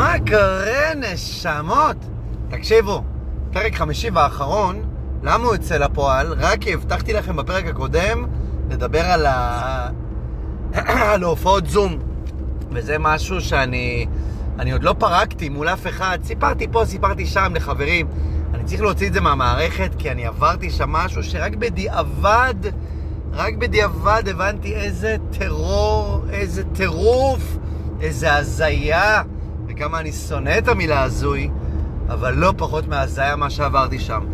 מה קורה, נשמות? תקשיבו, פרק חמישי והאחרון, למה הוא יוצא לפועל? רק כי הבטחתי לכם בפרק הקודם לדבר על, ה... על הופעות זום. וזה משהו שאני אני עוד לא פרקתי מול אף אחד. סיפרתי פה, סיפרתי שם לחברים. אני צריך להוציא את זה מהמערכת, כי אני עברתי שם משהו שרק בדיעבד, רק בדיעבד הבנתי איזה טרור, איזה טירוף, איזה הזיה, וכמה אני שונא את המילה הזוי, אבל לא פחות מהזיה מה שעברתי שם.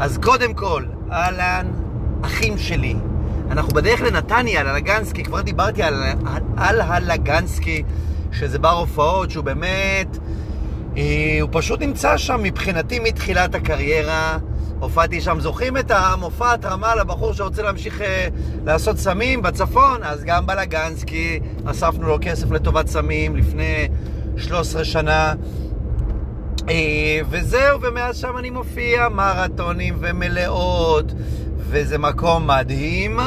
אז קודם כל, אהלן, אחים שלי. אנחנו בדרך לנתניה, על הלגנסקי, כבר דיברתי על, על הלגנסקי, שזה בר הופעות, שהוא באמת... אה, הוא פשוט נמצא שם מבחינתי מתחילת הקריירה. הופעתי שם, זוכרים את המופע הרמה לבחור שרוצה להמשיך אה, לעשות סמים בצפון? אז גם בלגנסקי אספנו לו כסף לטובת סמים לפני 13 שנה. אה, וזהו, ומאז שם אני מופיע מרתונים ומלאות, וזה מקום מדהים.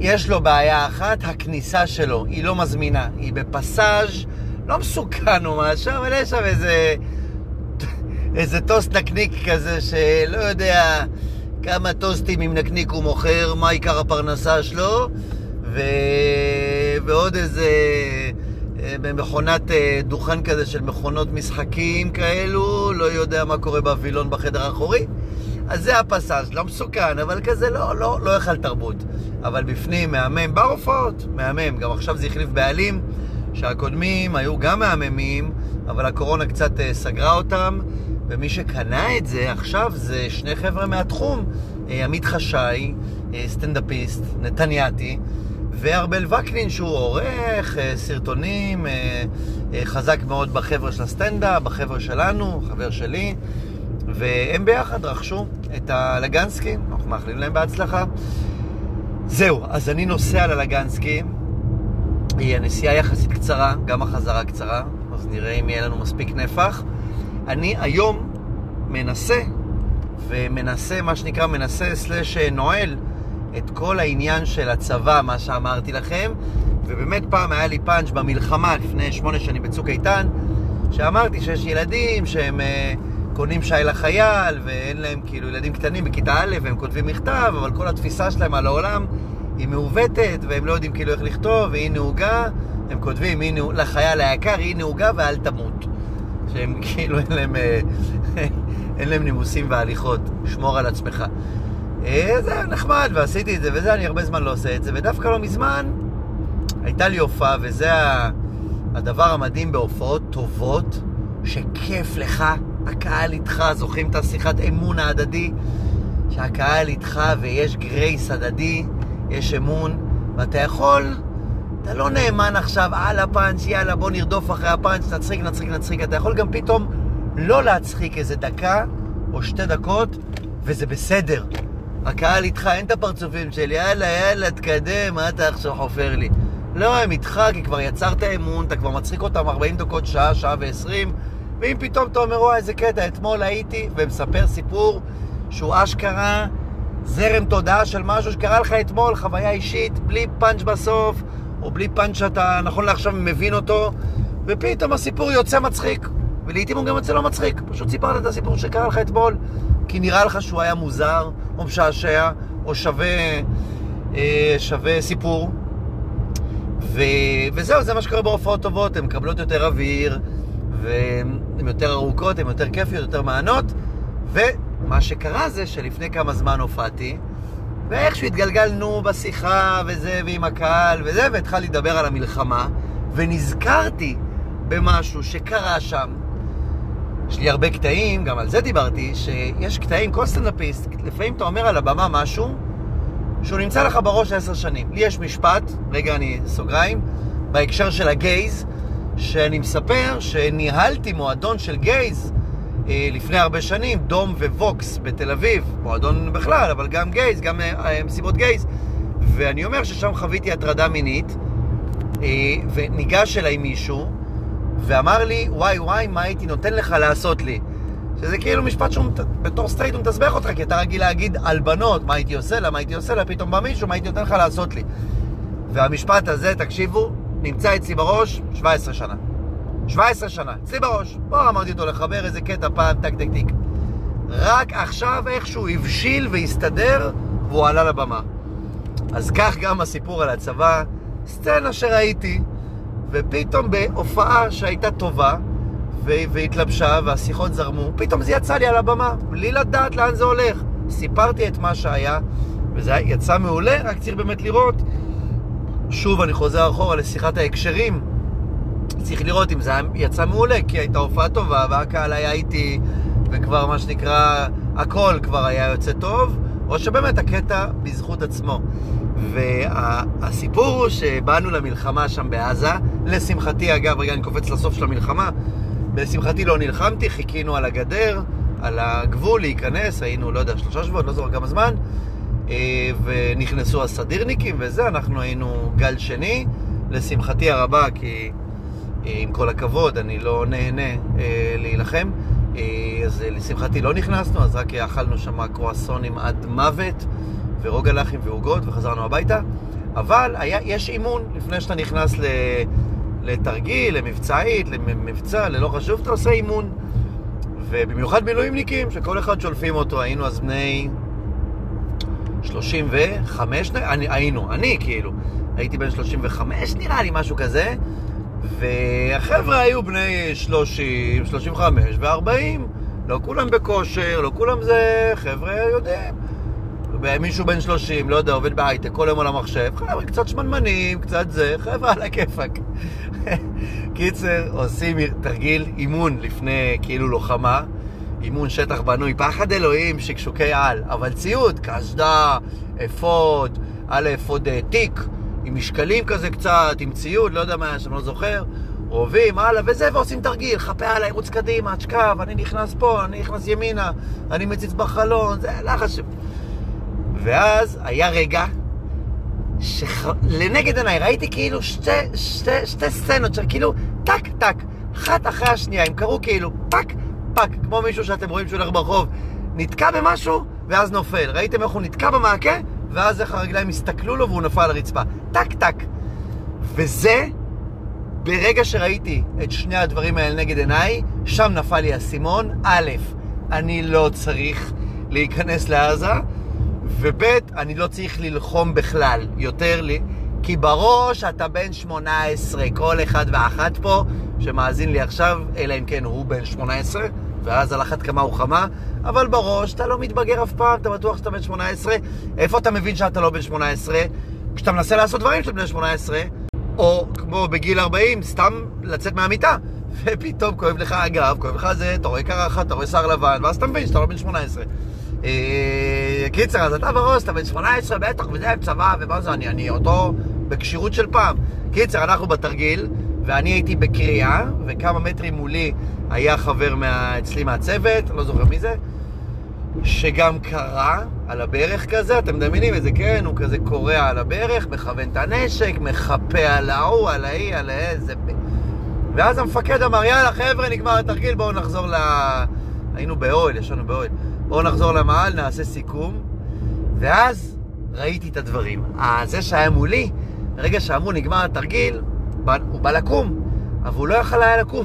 יש לו בעיה אחת, הכניסה שלו, היא לא מזמינה, היא בפסאז' לא מסוכן או משהו, אבל יש שם איזה, איזה טוסט נקניק כזה שלא יודע כמה טוסטים עם נקניק הוא מוכר, מה עיקר הפרנסה שלו, ו... ועוד איזה במכונת אה, דוכן כזה של מכונות משחקים כאלו, לא יודע מה קורה בווילון בחדר האחורי. אז זה הפסאז', לא מסוכן, אבל כזה לא, לא, לא יכל תרבות. אבל בפנים מהמם, בר הופעות, מהמם. גם עכשיו זה החליף בעלים, שהקודמים היו גם מהממים, אבל הקורונה קצת אה, סגרה אותם, ומי שקנה את זה עכשיו זה שני חבר'ה מהתחום, אה, עמית חשאי, אה, סטנדאפיסט, נתניאתי, וארבל וקנין שהוא עורך סרטונים, חזק מאוד בחבר'ה של הסטנדאפ, בחבר'ה שלנו, חבר שלי. והם ביחד רכשו את הלגנסקי, אנחנו מאחלים להם בהצלחה. זהו, אז אני נוסע ללגנסקי, היא הנסיעה יחסית קצרה, גם החזרה קצרה, אז נראה אם יהיה לנו מספיק נפח. אני היום מנסה, ומנסה, מה שנקרא, מנסה סלש נועל את כל העניין של הצבא, מה שאמרתי לכם, ובאמת פעם היה לי פאנץ' במלחמה לפני שמונה שנים בצוק איתן, שאמרתי שיש ילדים שהם... Uh, קונים שי לחייל, ואין להם כאילו ילדים קטנים בכיתה א', והם כותבים מכתב, אבל כל התפיסה שלהם על העולם היא מעוותת, והם לא יודעים כאילו איך לכתוב, והיא נהוגה, הם כותבים הנה, לחייל היקר, היא נהוגה ואל תמות. שהם כאילו אין להם, אה, אין להם נימוסים והליכות, שמור על עצמך. אה, זה היה נחמד, ועשיתי את זה, וזה, אני הרבה זמן לא עושה את זה, ודווקא לא מזמן הייתה לי הופעה, וזה הדבר המדהים בהופעות טובות, שכיף לך הקהל איתך, זוכרים את השיחת אמון ההדדי? שהקהל איתך ויש גרייס הדדי, יש אמון, ואתה יכול, אתה לא נאמן עכשיו על הפאנץ', יאללה בוא נרדוף אחרי הפאנץ', נצחיק, נצחיק, נצחיק, אתה יכול גם פתאום לא להצחיק איזה דקה או שתי דקות, וזה בסדר. הקהל איתך, אין את הפרצופים של יאללה, יאללה, תקדם, מה אתה עכשיו חופר לי? לא, הם איתך, כי כבר יצרת אמון, אתה כבר מצחיק אותם 40 דקות, שעה, שעה ועשרים, ואם פתאום אתה אומר, וואי, איזה קטע, אתמול הייתי, ומספר סיפור שהוא אשכרה זרם תודעה של משהו שקרה לך אתמול, חוויה אישית, בלי פאנץ' בסוף, או בלי פאנץ' שאתה נכון לעכשיו מבין אותו, ופתאום הסיפור יוצא מצחיק. ולעיתים הוא גם יוצא לא מצחיק, פשוט סיפרת את הסיפור שקרה לך אתמול, כי נראה לך שהוא היה מוזר, או משעשע, או שווה, אה, שווה סיפור. ו... וזהו, זה מה שקורה בהופעות טובות, הן מקבלות יותר אוויר, והן יותר ארוכות, הן יותר כיפיות, יותר מענות. ומה שקרה זה שלפני כמה זמן הופעתי, ואיכשהו התגלגלנו בשיחה וזה, ועם הקהל וזה, והתחלתי לדבר על המלחמה, ונזכרתי במשהו שקרה שם. יש לי הרבה קטעים, גם על זה דיברתי, שיש קטעים, כל סטנדאפיסט, לפעמים אתה אומר על הבמה משהו שהוא נמצא לך בראש עשר שנים. לי יש משפט, רגע אני סוגריים, בהקשר של הגייז, שאני מספר שניהלתי מועדון של גייז אה, לפני הרבה שנים, דום וווקס בתל אביב, מועדון בכלל, אבל גם גייז, גם אה, מסיבות גייז, ואני אומר ששם חוויתי הטרדה מינית, אה, וניגש אליי מישהו, ואמר לי, וואי וואי, מה הייתי נותן לך לעשות לי? שזה כאילו משפט שהוא בתור סטרייט הוא מתסבך אותך, כי אתה רגיל להגיד על בנות, מה הייתי עושה לה, מה הייתי עושה לה, פתאום בא מישהו, מה הייתי נותן לך לעשות לי. והמשפט הזה, תקשיבו, נמצא אצלי בראש 17 שנה. 17 שנה, אצלי בראש. בוא, אמרתי אותו לחבר איזה קטע פעם, טק טק טיק. רק עכשיו איכשהו הבשיל והסתדר, והוא עלה לבמה. אז כך גם הסיפור על הצבא, סצנה שראיתי, ופתאום בהופעה שהייתה טובה, והתלבשה והשיחות זרמו, פתאום זה יצא לי על הבמה, בלי לדעת לאן זה הולך. סיפרתי את מה שהיה, וזה יצא מעולה, רק צריך באמת לראות. שוב, אני חוזר אחורה לשיחת ההקשרים. צריך לראות אם זה יצא מעולה, כי הייתה הופעה טובה, והקהל היה איתי, וכבר מה שנקרא, הכל כבר היה יוצא טוב, או שבאמת הקטע בזכות עצמו. והסיפור הוא שבאנו למלחמה שם בעזה, לשמחתי, אגב, רגע, אני קופץ לסוף של המלחמה, לשמחתי לא נלחמתי, חיכינו על הגדר, על הגבול להיכנס, היינו, לא יודע, שלושה שבועות, לא זוכר כמה זמן, אה, ונכנסו הסדירניקים וזה, אנחנו היינו גל שני, לשמחתי הרבה, כי אה, עם כל הכבוד, אני לא נהנה אה, להילחם, אז לשמחתי לא נכנסנו, אז רק אכלנו שם קרואסונים עד מוות, ורוגלחים ועוגות, וחזרנו הביתה. אבל היה, יש אימון לפני שאתה נכנס ל... לתרגיל, למבצעית, למבצע, ללא חשוב, אתה עושה אימון. ובמיוחד מילואימניקים, שכל אחד שולפים אותו, היינו אז בני 35, אני, היינו, אני כאילו, הייתי בן 35 נראה לי, משהו כזה, והחבר'ה היו בני 30, 35 ו-40, לא כולם בכושר, לא כולם זה, חבר'ה יודעים. מישהו בן 30, לא יודע, עובד בהייטק, כל היום על המחשב, חבר'ה, קצת שמנמנים, קצת זה, חבר'ה, על הכיפאק. קיצר, עושים תרגיל אימון לפני כאילו לוחמה, אימון שטח בנוי, פחד אלוהים, שקשוקי על, אבל ציוד, קסדה, אפוד, על אפוד אה, תיק, עם משקלים כזה קצת, עם ציוד, לא יודע מה שם, לא זוכר, רובים, הלאה וזה, ועושים תרגיל, חפה עליי, רוץ קדימה, תשכב, אני נכנס פה, אני נכנס ימינה, אני מציץ בחלון, זה לחץ ש... ואז היה רגע שלנגד עיניי ראיתי כאילו שתי, שתי, שתי סצנות של כאילו טק טק, אחת אחרי השנייה, הם קרו כאילו פק פק, כמו מישהו שאתם רואים שהולך ברחוב, נתקע במשהו ואז נופל. ראיתם איך הוא נתקע במעקה ואז איך הרגליים הסתכלו לו והוא נפל על הרצפה. טק טק. וזה, ברגע שראיתי את שני הדברים האלה נגד עיניי, שם נפל לי האסימון. א', אני לא צריך להיכנס לעזה. וב', אני לא צריך ללחום בכלל, יותר לי, כי בראש אתה בן 18, כל אחד ואחת פה שמאזין לי עכשיו, אלא אם כן הוא בן 18, ואז על אחת כמה וכמה, אבל בראש אתה לא מתבגר אף פעם, אתה בטוח שאתה בן 18. איפה אתה מבין שאתה לא בן 18? כשאתה מנסה לעשות דברים שאתה בן 18, או כמו בגיל 40, סתם לצאת מהמיטה. ופתאום כואב לך הגב, כואב לך זה, אתה רואה קרחת, אתה רואה שיער לבן, ואז אתה מבין שאתה לא בן 18. אה, קיצר, אז אתה בראש, אתה בן 18, בטח, וזה צבא, ומה זה, אני, אני אותו בכשירות של פעם. קיצר, אנחנו בתרגיל, ואני הייתי בקריאה, וכמה מטרים מולי היה חבר מה, אצלי מהצוות, לא זוכר מי זה, שגם קרא על הברך כזה, אתם מדמיינים את זה, כן? הוא כזה קורע על הברך, מכוון את הנשק, מחפה על ההוא, על ההיא, על איזה... ואז המפקד אמר, יאללה, חבר'ה, נגמר התרגיל, בואו נחזור ל... היינו באוהל, ישנו באוהל. בואו נחזור למעל, נעשה סיכום. ואז ראיתי את הדברים. זה שהיה מולי, ברגע שאמרו נגמר התרגיל, הוא בא לקום, אבל הוא לא יכל היה לקום.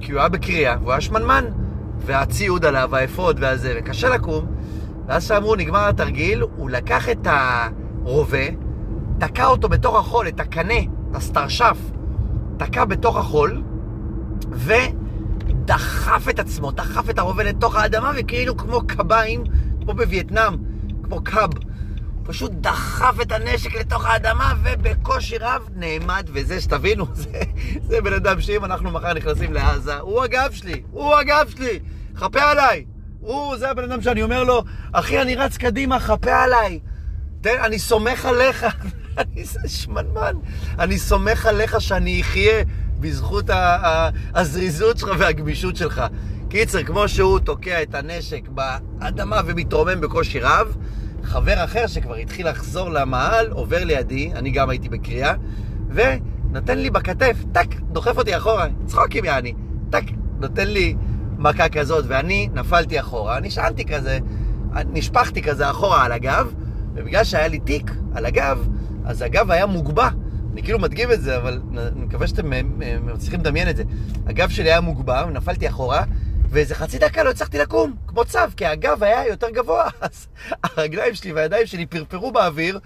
כי הוא היה בקריאה, והוא היה שמנמן, והציוד עליו, האפוד והזה, וקשה לקום. ואז שאמרו נגמר התרגיל, הוא לקח את הרובה, תקע אותו בתוך החול, את הקנה, את הסטרשף, תקע בתוך החול, ו... דחף את עצמו, דחף את הרובה לתוך האדמה, וכאילו כמו קביים, כמו בווייטנאם, כמו קאב. פשוט דחף את הנשק לתוך האדמה, ובקושי רב נעמד, וזה, שתבינו, זה, זה בן אדם שאם אנחנו מחר נכנסים לעזה, הוא הגב שלי, הוא הגב שלי, חפה עליי. הוא, זה הבן אדם שאני אומר לו, אחי, אני רץ קדימה, חפה עליי. תן, אני סומך עליך. אני שמנמן. אני סומך עליך שאני אחיה בזכות הזריזות שלך והגמישות שלך. קיצר, כמו שהוא תוקע את הנשק באדמה ומתרומם בקושי רב, חבר אחר שכבר התחיל לחזור למעל, עובר לידי, אני גם הייתי בקריאה, ונותן לי בכתף, טק, דוחף אותי אחורה, צחוקים יעני, טק, נותן לי מכה כזאת, ואני נפלתי אחורה, נשענתי כזה, נשפכתי כזה אחורה על הגב, ובגלל שהיה לי תיק על הגב, אז הגב היה מוגבה. אני כאילו מדגים את זה, אבל אני מקווה שאתם אה, אה, מצליחים לדמיין את זה. הגב שלי היה מוגבר, נפלתי אחורה, ואיזה חצי דקה לא הצלחתי לקום, כמו צו, כי הגב היה יותר גבוה, אז הרגליים שלי והידיים שלי פרפרו באוויר,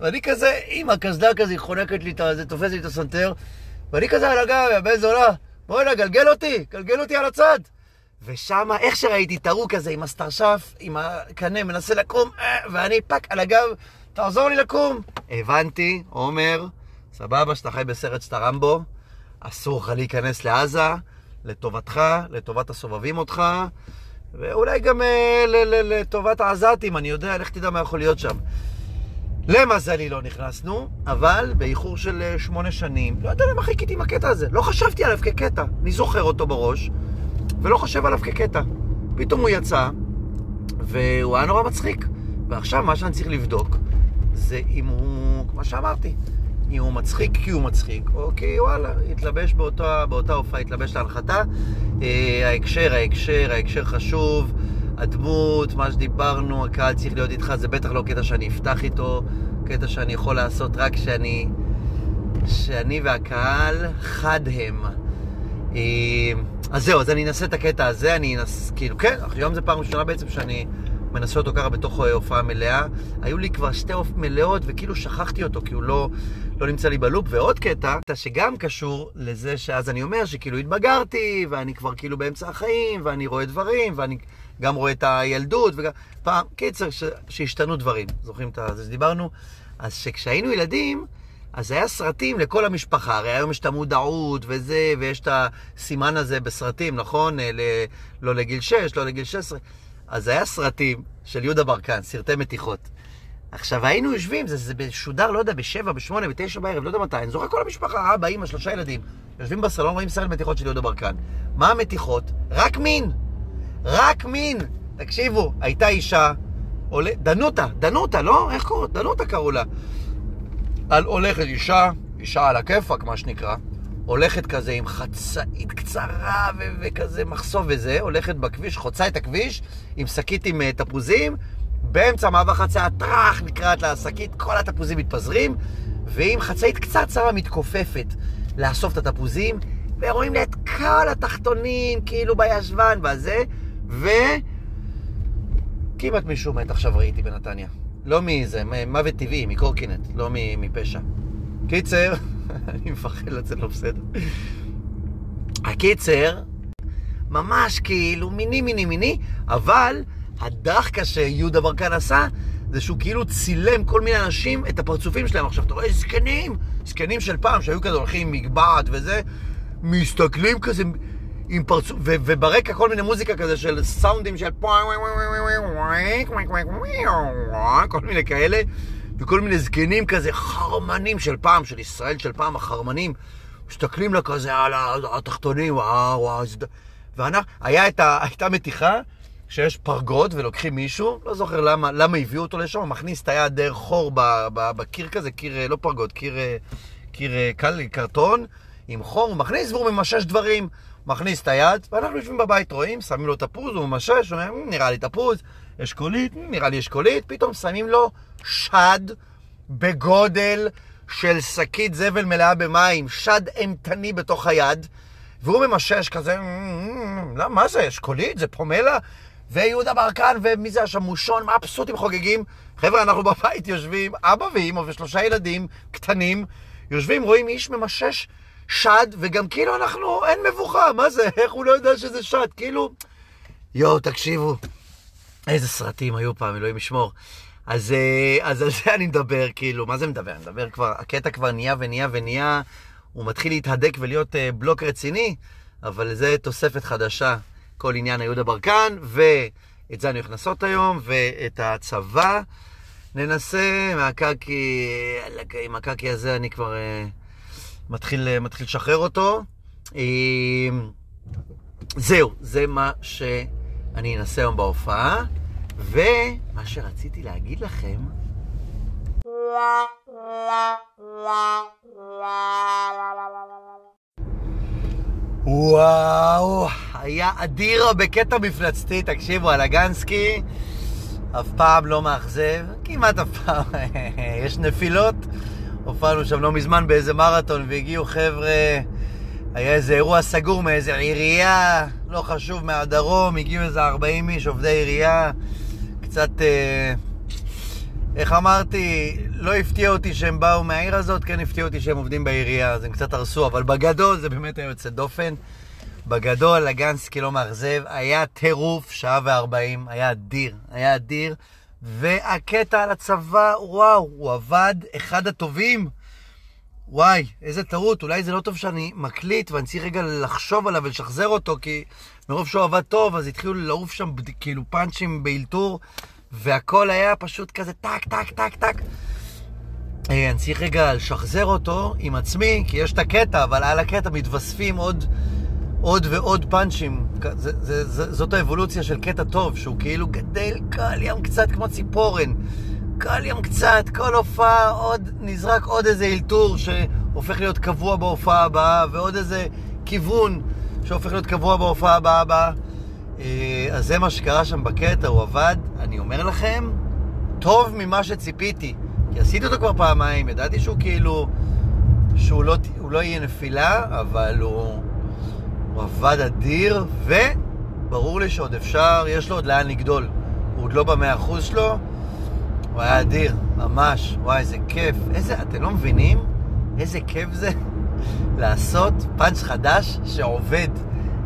ואני כזה, עם הקסדה כזה, חונקת לי את זה, תופסת לי את הסנטר, ואני כזה על הגב, יא בן זונה, בוא'נה, גלגל אותי, גלגל אותי על הצד. ושם, איך שראיתי ההוא כזה עם הסטרשף, עם הקנה, מנסה לקום, אה, ואני fuck על הגב, תעזור לי לקום. הבנתי, עומר, סבבה שאתה חי בסרט שאתה רמבו, אסור לך להיכנס לעזה, לטובתך, לטובת הסובבים אותך, ואולי גם אה, לטובת העזתים, אני יודע, לך תדע מה יכול להיות שם. למזלי לא נכנסנו, אבל באיחור של אה, שמונה שנים, לא יודע למה חיכיתי עם הקטע הזה. לא חשבתי עליו כקטע. אני זוכר אותו בראש, ולא חושב עליו כקטע. פתאום הוא יצא, והוא היה נורא מצחיק. ועכשיו מה שאני צריך לבדוק, זה אם הוא, כמו שאמרתי, אם הוא מצחיק כי הוא מצחיק, או כי וואלה, התלבש באותה, באותה הופעה, התלבש להנחתה. אה, ההקשר, ההקשר, ההקשר חשוב. הדמות, מה שדיברנו, הקהל צריך להיות איתך, זה בטח לא קטע שאני אפתח איתו, קטע שאני יכול לעשות רק כשאני, שאני והקהל חד הם. אה, אז זהו, אז אני אנסה את הקטע הזה, אני אנסה, כאילו, כן, היום זה פעם ראשונה בעצם שאני מנסה אותו ככה בתוך אה, הופעה מלאה. היו לי כבר שתי הופעות מלאות וכאילו שכחתי אותו, כי הוא לא, לא נמצא לי בלופ. ועוד קטע, שגם קשור לזה שאז אני אומר שכאילו התבגרתי, ואני כבר כאילו באמצע החיים, ואני רואה דברים, ואני גם רואה את הילדות, וגם... פעם, קיצר, ש... שהשתנו דברים. זוכרים את זה שדיברנו? אז שכשהיינו ילדים, אז היה סרטים לכל המשפחה, הרי היום יש את המודעות וזה, ויש את הסימן הזה בסרטים, נכון? ל... לא לגיל 6, לא לגיל 16. אז היה סרטים של יהודה ברקן, סרטי מתיחות. עכשיו, היינו יושבים, זה, זה משודר, לא יודע, בשבע, בשמונה, בתשע בערב, לא יודע מתי, אני זוכר כל המשפחה, אבא, אמא, שלושה ילדים, יושבים בסלון, רואים סרט מתיחות של יהודה ברקן. מה המתיחות? רק מין. רק מין. תקשיבו, הייתה אישה, עולה, דנותה, דנותה, לא? איך קוראים? דנותה קראו לה. על הולכת אישה, אישה על הכיפאק, מה שנקרא, הולכת כזה עם חצאית קצרה ו- וכזה מחשוף וזה, הולכת בכביש, חוצה את הכביש עם שקית עם uh, תפוזים, באמצע מעבר חציה, טראח, נקראת לה השקית, כל התפוזים מתפזרים, ועם חצאית קצת צרה מתכופפת לאסוף את התפוזים, ורואים לי את כל התחתונים, כאילו בישבן והזה, ו... כמעט מישהו מת עכשיו ראיתי בנתניה. לא מזה, מוות טבעי, מקורקינט, לא מפשע. קיצר, אני מפחד לצאת לא בסדר. הקיצר, ממש כאילו מיני מיני מיני, אבל הדחקה שיהודה ברקן עשה, זה שהוא כאילו צילם כל מיני אנשים את הפרצופים שלהם. עכשיו, אתה רואה זקנים, זקנים של פעם, שהיו כזה הולכים עם מגבעת וזה, מסתכלים כזה עם פרצוף, וברקע כל מיני מוזיקה כזה של סאונדים של כל מיני כאלה, וכל מיני זקנים כזה, חרמנים של פעם, של ישראל של פעם, החרמנים, מסתכלים לה כזה על התחתונים, וואו, וואו, הייתה מתיחה שיש פרגוד ולוקחים מישהו, לא זוכר למה, למה הביאו אותו לשם, מכניס את היד דרך חור בקיר כזה, קיר, לא פרגוד, קיר, קיר קל, קרטון, עם חור, הוא מכניס והוא ממשש דברים. מכניס את היד, ואנחנו יושבים בבית, רואים, שמים לו תפוז, הוא ממשש, אומר, נראה לי תפוז, אשכולית, נראה לי אשכולית, פתאום שמים לו שד בגודל של שקית זבל מלאה במים, שד אימתני בתוך היד, והוא ממשש כזה, לא, מה זה, אשכולית? זה פומלה? ויהודה ברקן, ומי זה השמושון, מה הפסוטים חוגגים? חבר'ה, אנחנו בבית יושבים, אבא ואימא ושלושה ילדים קטנים, יושבים, רואים איש ממשש שד, וגם כאילו אנחנו, אין מבוכה, מה זה, איך הוא לא יודע שזה שד? כאילו, יואו, תקשיבו, איזה סרטים היו פעם, אלוהים ישמור. אז, אה, אז על זה אני מדבר, כאילו, מה זה מדבר? אני מדבר כבר, הקטע כבר נהיה ונהיה ונהיה, הוא מתחיל להתהדק ולהיות אה, בלוק רציני, אבל זה תוספת חדשה, כל עניין היהודה ברקן, ואת זה אני הולך לנסות היום, ואת הצבא ננסה, מהקקי, עם הקקי הזה אני כבר... אה, מתחיל, מתחיל לשחרר אותו. זהו, זה מה שאני אנסה היום בהופעה. ומה שרציתי להגיד לכם... וואו, היה אדיר בקטע מפלצתי, תקשיבו, על הגנסקי אף פעם לא מאכזב, כמעט אף פעם, יש נפילות, הופענו שם לא מזמן באיזה מרתון, והגיעו חבר'ה, היה איזה אירוע סגור מאיזה עירייה, לא חשוב, מהדרום, הגיעו איזה 40 איש, עובדי עירייה, קצת, אה, איך אמרתי, לא הפתיע אותי שהם באו מהעיר הזאת, כן הפתיע אותי שהם עובדים בעירייה, אז הם קצת הרסו, אבל בגדול זה באמת היה יוצא דופן. בגדול, לגנסקי לא מאכזב, היה טירוף, שעה וארבעים, היה אדיר, היה אדיר. והקטע על הצבא, וואו, הוא עבד אחד הטובים. וואי, איזה טעות, אולי זה לא טוב שאני מקליט ואני צריך רגע לחשוב עליו ולשחזר אותו, כי מרוב שהוא עבד טוב, אז התחילו לעוף שם כאילו פאנצ'ים באלתור, והכל היה פשוט כזה טק, טק, טק, טק. אה, אני צריך רגע לשחזר אותו עם עצמי, כי יש את הקטע, אבל על הקטע מתווספים עוד, עוד ועוד פאנצ'ים. זאת האבולוציה של קטע טוב, שהוא כאילו גדל קל ים קצת כמו ציפורן. קל ים קצת, כל הופעה עוד, נזרק עוד איזה אלתור שהופך להיות קבוע בהופעה הבאה, ועוד איזה כיוון שהופך להיות קבוע בהופעה הבאה הבאה. אה, אז זה מה שקרה שם בקטע, הוא עבד, אני אומר לכם, טוב ממה שציפיתי. כי עשיתי אותו כבר פעמיים, ידעתי שהוא כאילו, שהוא לא, לא יהיה נפילה, אבל הוא, הוא עבד אדיר, וברור לי שעוד אפשר, יש לו עוד לאן לגדול. הוא עוד לא במאה אחוז שלו, הוא היה אדיר, ממש. וואי, איזה כיף. איזה, אתם לא מבינים איזה כיף זה לעשות פאנץ' חדש שעובד.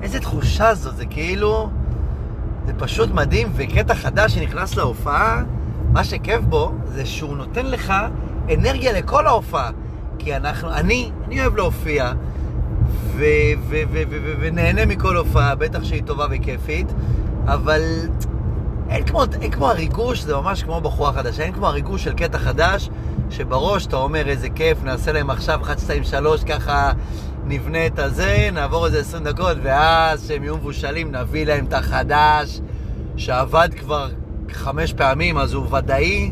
איזה תחושה זו, זה כאילו... זה פשוט מדהים, וקטע חדש שנכנס להופעה, מה שכיף בו, זה שהוא נותן לך אנרגיה לכל ההופעה. כי אנחנו, אני, אני אוהב להופיע, ו- ו- ו- ונהנה מכל הופעה, בטח שהיא טובה וכיפית, אבל אין כמו, אין כמו הריגוש, זה ממש כמו בחורה חדשה, אין כמו הריגוש של קטע חדש, שבראש אתה אומר איזה כיף, נעשה להם עכשיו 1, 2, 3, ככה נבנה את הזה, נעבור איזה 20 דקות, ואז שהם יהיו מבושלים, נביא להם את החדש, שעבד כבר חמש פעמים, אז הוא ודאי,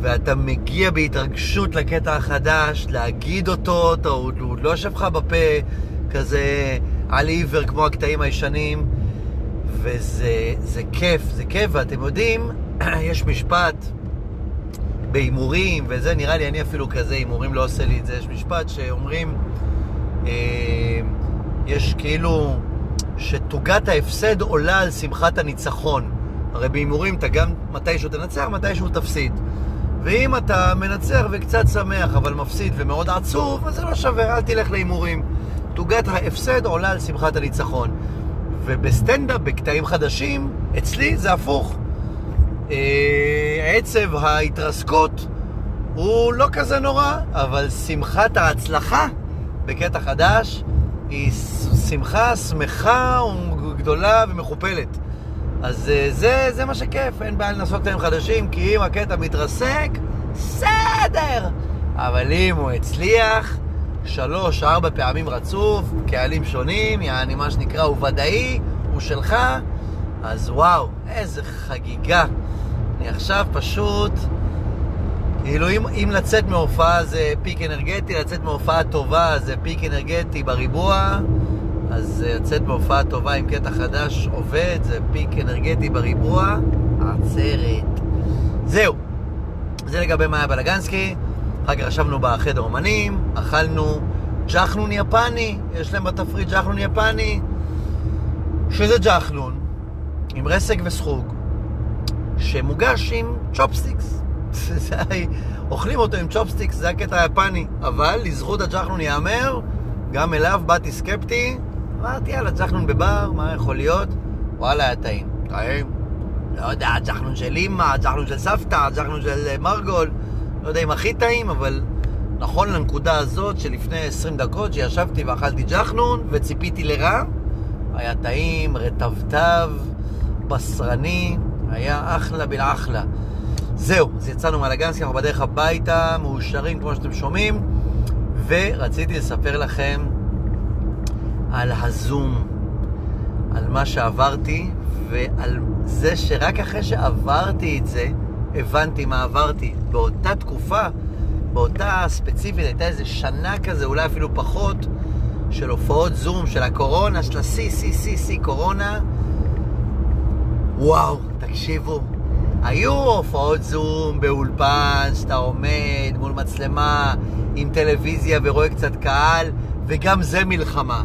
ואתה מגיע בהתרגשות לקטע החדש, להגיד אותו, אתה, הוא, הוא לא יושב לך בפה כזה על עיוור כמו הקטעים הישנים. וזה כיף, זה כיף, ואתם יודעים, יש משפט בהימורים, וזה נראה לי, אני אפילו כזה, הימורים לא עושה לי את זה, יש משפט שאומרים, אה, יש כאילו, שתוגת ההפסד עולה על שמחת הניצחון. הרי בהימורים אתה גם מתישהו תנצח, מתישהו תפסיד. ואם אתה מנצח וקצת שמח, אבל מפסיד ומאוד עצוב, אז זה לא שווה, אל תלך להימורים. תוגת ההפסד עולה על שמחת הניצחון. ובסטנדאפ, בקטעים חדשים, אצלי זה הפוך. אה, עצב ההתרסקות הוא לא כזה נורא, אבל שמחת ההצלחה בקטע חדש היא שמחה שמחה וגדולה ומכופלת. אז אה, זה, זה מה שכיף, אין בעיה לנסות קטעים חדשים, כי אם הקטע מתרסק, בסדר. אבל אם הוא הצליח, שלוש, ארבע פעמים רצוף, קהלים שונים, יעני מה שנקרא, הוא ודאי, הוא שלך, אז וואו, איזה חגיגה. אני עכשיו פשוט, כאילו אם, אם לצאת מהופעה זה פיק אנרגטי, לצאת מהופעה טובה זה פיק אנרגטי בריבוע, אז לצאת מהופעה טובה עם קטע חדש עובד, זה פיק אנרגטי בריבוע, עצרת. זהו, זה לגבי מאיה בלגנסקי. אחר כך ישבנו בחדר אומנים, אכלנו ג'חנון יפני, יש להם בתפריט ג'חנון יפני, שזה ג'חנון עם רסק וסחוג, שמוגש עם צ'ופסטיקס. אוכלים אותו עם צ'ופסטיקס, זה הקטע היפני. אבל לזכות הג'חנון ייאמר, גם אליו באתי סקפטי, אמרתי, יאללה, ג'חנון בבר, מה יכול להיות? וואלה, היה טעים. טעים. לא יודע, ג'חנון של אימא, ג'חנון של סבתא, ג'חנון של מרגול. לא יודע אם הכי טעים, אבל נכון לנקודה הזאת שלפני 20 דקות שישבתי ואכלתי ג'חנון וציפיתי לרע, היה טעים, רטבטב, בשרני, היה אחלה בן אחלה. זהו, אז יצאנו מהלגנסקי, אנחנו בדרך הביתה, מאושרים כמו שאתם שומעים, ורציתי לספר לכם על הזום, על מה שעברתי, ועל זה שרק אחרי שעברתי את זה, הבנתי מה עברתי. באותה תקופה, באותה ספציפית, הייתה איזה שנה כזה, אולי אפילו פחות, של הופעות זום, של הקורונה, של השיא, שיא, שיא, שיא, קורונה. וואו, תקשיבו, היו הופעות זום באולפן, שאתה עומד מול מצלמה עם טלוויזיה ורואה קצת קהל, וגם זה מלחמה.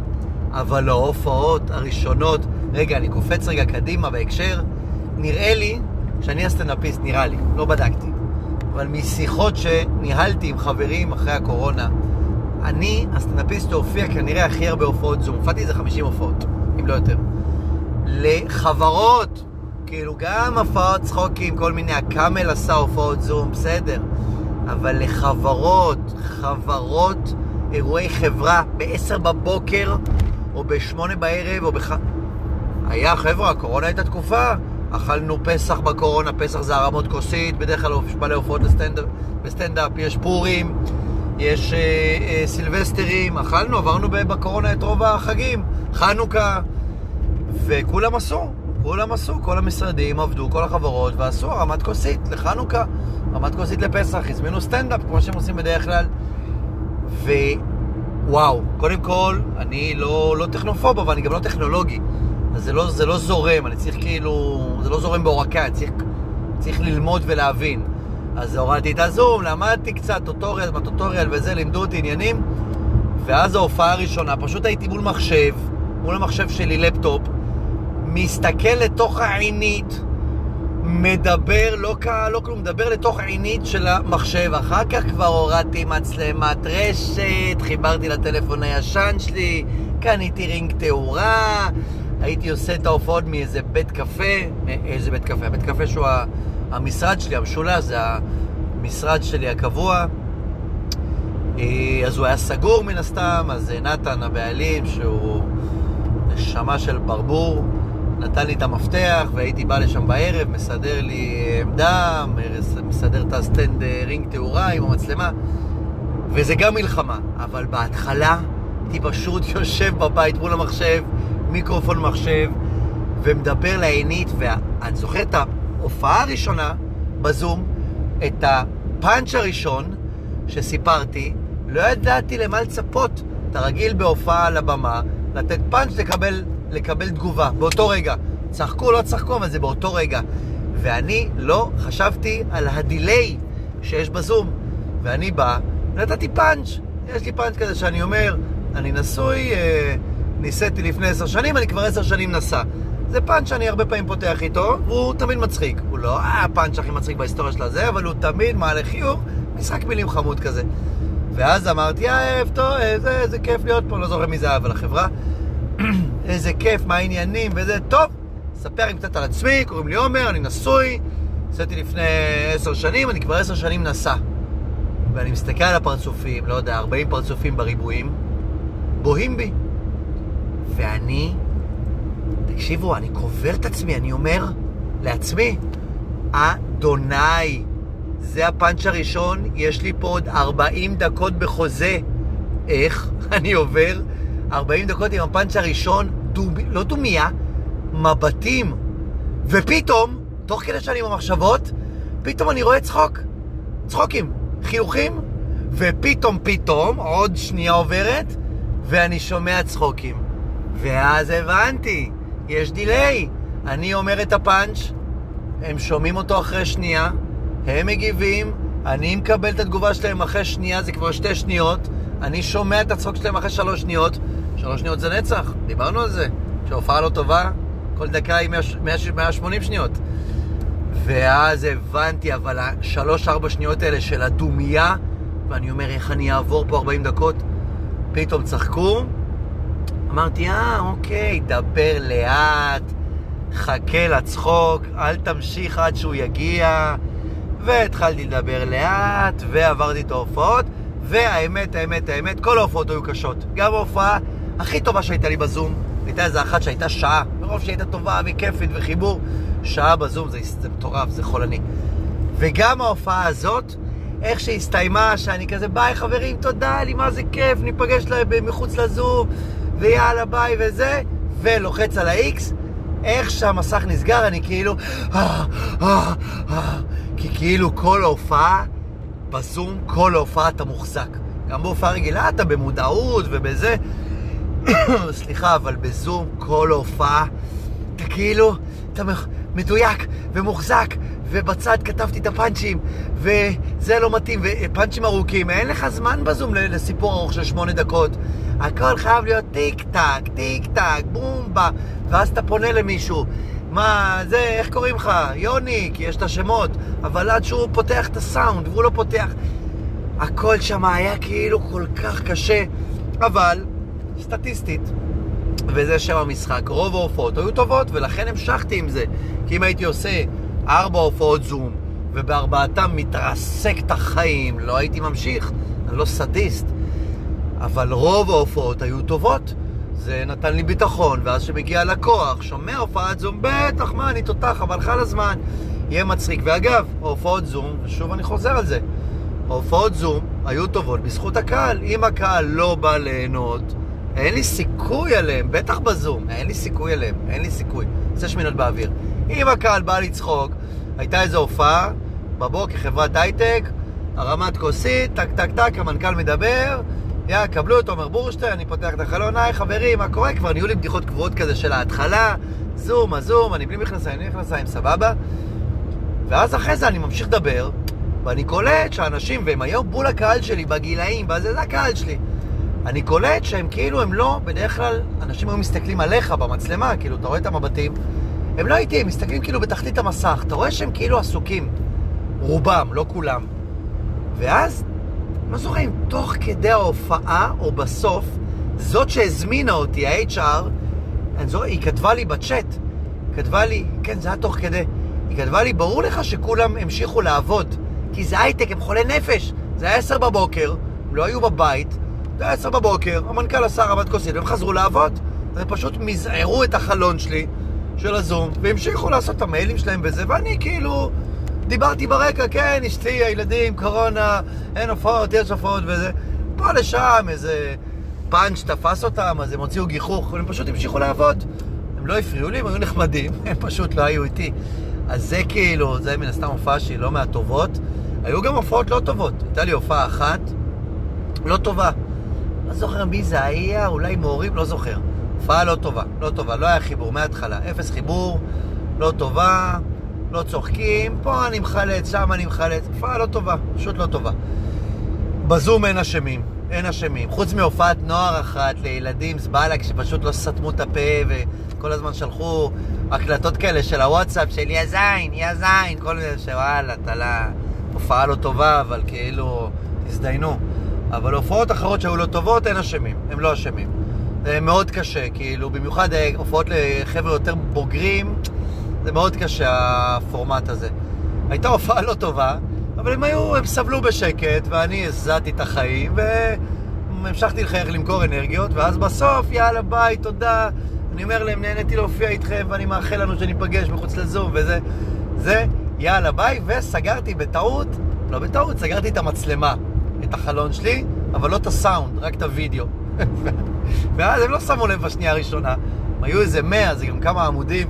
אבל ההופעות הראשונות, רגע, אני קופץ רגע קדימה בהקשר, נראה לי שאני הסטנדאפיסט, נראה לי, לא בדקתי. אבל משיחות שניהלתי עם חברים אחרי הקורונה, אני הסטנדאפיסט שהופיע כנראה הכי הרבה הופעות זום. הופעתי איזה 50 הופעות, אם לא יותר. לחברות, כאילו גם הופעות צחוקים, כל מיני, הקאמל עשה הופעות זום, בסדר. אבל לחברות, חברות, אירועי חברה, ב-10 בבוקר, או ב-8 בערב, או בח... היה, חבר'ה, הקורונה הייתה תקופה. אכלנו פסח בקורונה, פסח זה הרמות כוסית, בדרך כלל יש מלא הופעות בסטנדאפ, יש פורים, יש אה, אה, סילבסטרים, אכלנו, עברנו בקורונה את רוב החגים, חנוכה, וכולם עשו, כולם עשו, כל המשרדים עבדו, כל החברות, ועשו הרמת כוסית לחנוכה, הרמת כוסית לפסח, הזמינו סטנדאפ, כמו שהם עושים בדרך כלל, ווואו, קודם כל, אני לא, לא טכנופוב, אבל אני גם לא טכנולוגי. זה לא, זה לא זורם, אני צריך כאילו, זה לא זורם בעורק, אני צריך, צריך ללמוד ולהבין. אז הורדתי את הזום, למדתי קצת, טוטוריאל, מה טוטוריאל וזה, לימדו אותי עניינים. ואז ההופעה הראשונה, פשוט הייתי מול מחשב, מול המחשב שלי, לפטופ, מסתכל לתוך העינית, מדבר, לא קהל, לא כלום, מדבר לתוך העינית של המחשב. אחר כך כבר הורדתי מצלמת רשת, חיברתי לטלפון הישן שלי, קניתי רינג תאורה, הייתי עושה את ההופעות מאיזה בית קפה, איזה בית קפה? הבית קפה שהוא המשרד שלי, המשולש, זה המשרד שלי הקבוע. אה, אז הוא היה סגור מן הסתם, אז נתן הבעלים, שהוא נשמה של ברבור, נתן לי את המפתח והייתי בא לשם בערב, מסדר לי עמדה, מסדר את הסטנד אה, רינג תאורה עם המצלמה, וזה גם מלחמה. אבל בהתחלה הייתי פשוט יושב בבית מול המחשב, מיקרופון מחשב, ומדבר לעינית, ואני זוכר את ההופעה הראשונה בזום, את הפאנץ' הראשון שסיפרתי, לא ידעתי למה לצפות. אתה רגיל בהופעה על הבמה, לתת פאנץ' לקבל, לקבל תגובה, באותו רגע. צחקו, לא צחקו, אבל זה באותו רגע. ואני לא חשבתי על הדיליי שיש בזום. ואני בא, נתתי פאנץ'. יש לי פאנץ' כזה שאני אומר, אני נשוי, אה, ניסיתי לפני עשר שנים, אני כבר עשר שנים נסע. זה פאנץ' שאני הרבה פעמים פותח איתו, והוא תמיד מצחיק. הוא לא הפאנץ' הכי מצחיק בהיסטוריה של הזה, אבל הוא תמיד מעלה חיוך, משחק מילים חמוד כזה. ואז אמרתי, אה, טוב, איזה, איזה כיף להיות פה, לא זוכר מי זה אבל החברה. איזה כיף, מה העניינים, וזה, טוב, אספר עם קצת על עצמי, קוראים לי עומר, אני נשוי, נסעתי לפני עשר שנים, אני כבר עשר שנים נסע. ואני מסתכל על הפרצופים, לא יודע, 40 פרצופים בריבועים, בוהים בי. ואני, תקשיבו, אני קובר את עצמי, אני אומר לעצמי, אדוני, זה הפאנץ' הראשון, יש לי פה עוד 40 דקות בחוזה. איך אני עובר 40 דקות עם הפאנץ' הראשון, דומ... לא דומיה, מבטים. ופתאום, תוך כדי שאני עם המחשבות, פתאום אני רואה צחוק. צחוקים, חיוכים, ופתאום פתאום, עוד שנייה עוברת, ואני שומע צחוקים. ואז הבנתי, יש דיליי. אני אומר את הפאנץ', הם שומעים אותו אחרי שנייה, הם מגיבים, אני מקבל את התגובה שלהם אחרי שנייה, זה כבר שתי שניות, אני שומע את הצחוק שלהם אחרי שלוש שניות, שלוש שניות זה נצח, דיברנו על זה. כשהופעה לא טובה, כל דקה היא 180 שניות. ואז הבנתי, אבל השלוש-ארבע שניות האלה של הדומייה, ואני אומר, איך אני אעבור פה 40 דקות? פתאום צחקו, אמרתי, אה, אוקיי, דבר לאט, חכה לצחוק, אל תמשיך עד שהוא יגיע. והתחלתי לדבר לאט, ועברתי את ההופעות, והאמת, האמת, האמת, כל ההופעות היו קשות. גם ההופעה הכי טובה שהייתה לי בזום, הייתה איזה אחת שהייתה שעה, מרוב שהייתה טובה וכיפית וחיבור, שעה בזום זה, מטורף, זה חולני. וגם ההופעה הזאת, איך שהסתיימה, שאני כזה, ביי חברים, תודה לי, מה זה כיף, ניפגש להם מחוץ לזום, ויאללה ביי וזה, ולוחץ על ה-X, איך שהמסך נסגר, אני כאילו... אה, אה, אה, כי כאילו כל ההופעה, בזום, כל ההופעה אתה מוחזק. גם בהופעה רגילה אתה במודעות ובזה. סליחה, אבל בזום כל ההופעה, אתה כאילו, אתה מדויק ומוחזק ובצד כתבתי את הפאנצ'ים, וזה לא מתאים, ופאנצ'ים ארוכים, אין לך זמן בזום לסיפור ארוך של שמונה דקות. הכל חייב להיות טיק טק, טיק טק, בום בה, ואז אתה פונה למישהו. מה, זה, איך קוראים לך? יוני, כי יש את השמות, אבל עד שהוא פותח את הסאונד, והוא לא פותח... הכל שם היה כאילו כל כך קשה, אבל סטטיסטית, וזה שם המשחק, רוב ההופעות היו טובות, ולכן המשכתי עם זה. כי אם הייתי עושה ארבע הופעות זום, ובארבעתם מתרסק את החיים, לא הייתי ממשיך, אני לא סדיסט. אבל רוב ההופעות היו טובות. זה נתן לי ביטחון, ואז כשמגיע לקוח, שומע הופעת זום, בטח, מה, אני תותח, אבל על הזמן. יהיה מצחיק. ואגב, הופעות זום, ושוב אני חוזר על זה, הופעות זום היו טובות בזכות הקהל. אם הקהל לא בא ליהנות, אין לי סיכוי עליהם, בטח בזום, אין לי סיכוי עליהם, אין לי סיכוי. עושה שמינות באוויר. אם הקהל בא לצחוק, הייתה איזו הופעה, בבוקר חברת הייטק, הרמת כוסית, טק טק טק, המנכ"ל מדבר, יא, קבלו את עומר בורשטיין, אני פותח את החלון, היי חברים, מה קורה? כבר נהיו לי בדיחות קבועות כזה של ההתחלה, זום, הזום, אני בלי מכנסיים, בלי מכנסיים, סבבה? ואז אחרי זה אני ממשיך לדבר, ואני קולט שאנשים, והם היו בול הקהל שלי בגילאים, וזה זה הקהל שלי. אני קולט שהם כאילו, הם לא, בדרך כלל, אנשים היו מסתכלים עליך במצלמה, כאילו, אתה רואה את המבטים, הם לא איתי, הם מסתכלים כאילו בתחתית המסך, אתה רואה שהם כאילו עסוקים. רובם, לא כולם. ואז, לא זוכר אם תוך כדי ההופעה או בסוף, זאת שהזמינה אותי, ה-HR, זוכר, היא כתבה לי בצ'אט, כתבה לי, כן, זה היה תוך כדי, היא כתבה לי, ברור לך שכולם המשיכו לעבוד, כי זה הייטק, הם חולי נפש. זה היה עשר בבוקר, הם לא היו בבית, זה היה עשר בבוקר, המנכ"ל עשה רמת כוסית, והם חזרו לעבוד. הם פשוט מזערו את החלון שלי של הזום, והמשיכו לעשות את המיילים שלהם וזה, ואני כאילו... דיברתי ברקע, כן, אשתי, הילדים, קורונה, אין הופעות, יש הופעות וזה. פה לשם איזה פאנץ' תפס אותם, אז הם הוציאו גיחוך, הם פשוט המשיכו לעבוד. הם לא הפריעו לי, הם היו נחמדים, הם פשוט לא היו איתי. אז זה כאילו, זה מן הסתם הופעה שהיא לא מהטובות. היו גם הופעות לא טובות. הייתה לי הופעה אחת, לא טובה. לא זוכר מי זה היה, אולי מורים, לא זוכר. הופעה לא טובה, לא טובה, לא היה חיבור מההתחלה. אפס חיבור, לא טובה, לא צוחקים, פה אני מחלץ, שם אני מחלץ. הופעה לא טובה, פשוט לא טובה. בזום אין אשמים, אין אשמים. חוץ מהופעת נוער אחת לילדים זבאלק שפשוט לא סתמו את הפה וכל הזמן שלחו הקלטות כאלה של הוואטסאפ של יא זין, יא זין, כל מיני שוואלה, טלה, הופעה לא טובה, אבל כאילו, תזדיינו. אבל הופעות אחרות שהיו לא טובות, אין אשמים, הם לא אשמים. זה מאוד קשה, כאילו, במיוחד אה, הופעות לחבר'ה יותר בוגרים, זה מאוד קשה הפורמט הזה. הייתה הופעה לא טובה, אבל הם היו, הם סבלו בשקט, ואני הזעתי את החיים, והמשכתי לחייך למכור אנרגיות, ואז בסוף, יאללה ביי, תודה. אני אומר להם, נהניתי להופיע איתכם, ואני מאחל לנו שניפגש מחוץ לזום, וזה, זה, יאללה ביי, וסגרתי בטעות, לא בטעות, סגרתי את המצלמה, את החלון שלי, אבל לא את הסאונד, רק את הוידאו. ואז הם לא שמו לב בשנייה הראשונה, הם היו איזה מאה, זה גם כמה עמודים.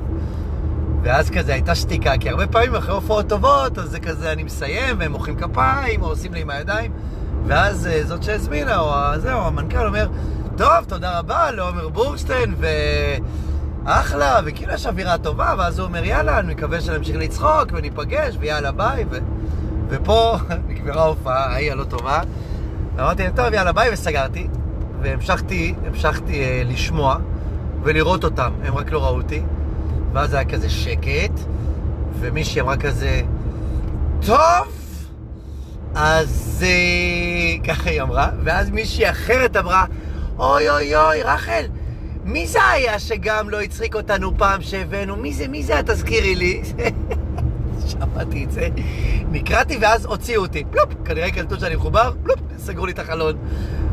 ואז כזה הייתה שתיקה, כי הרבה פעמים אחרי הופעות טובות, אז זה כזה, אני מסיים, והם מוחאים כפיים, או עושים לי עם הידיים, ואז אה, זאת שהזמינה, או זהו, המנכ"ל אומר, טוב, תודה רבה לעומר בורשטיין, ואחלה, וכאילו יש אווירה טובה, ואז הוא אומר, יאללה, אני מקווה שנמשיך לצחוק, וניפגש, ויאללה, ביי, ו... ופה נגמרה ההופעה, ההיא הלא טובה. ואמרתי להם, טוב, יאללה, ביי, וסגרתי, והמשכתי, המשכתי אה, לשמוע ולראות אותם, הם רק לא ראו אותי. ואז היה כזה שקט, ומישהי אמרה כזה, טוב, אז אה, ככה היא אמרה, ואז מישהי אחרת אמרה, אוי אוי אוי, רחל, מי זה היה שגם לא הצחיק אותנו פעם שהבאנו? מי זה, מי זה? תזכירי לי. שמעתי את זה, נקרעתי ואז הוציאו אותי. פלופ, כנראה קלטו שאני מחובר, פלופ, סגרו לי את החלון.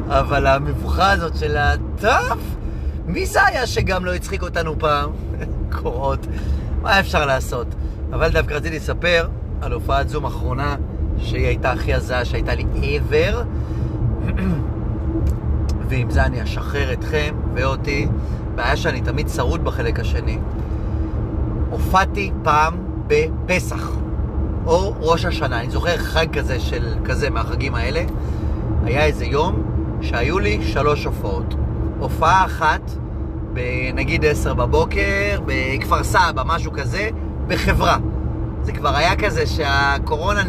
אבל המבוכה הזאת של הטוב, מי זה היה שגם לא הצחיק אותנו פעם? קורות, מה אפשר לעשות? אבל דווקא רציתי לספר על הופעת זום אחרונה, שהיא הייתה הכי הזעה שהייתה לי ever. ועם זה אני אשחרר אתכם ואותי. בעיה שאני תמיד צרוד בחלק השני. הופעתי פעם בפסח, או ראש השנה. אני זוכר חג כזה של כזה מהחגים האלה. היה איזה יום שהיו לי שלוש הופעות. הופעה אחת, נגיד עשר בבוקר, בכפר סבא, משהו כזה, בחברה. זה כבר היה כזה שהקורונה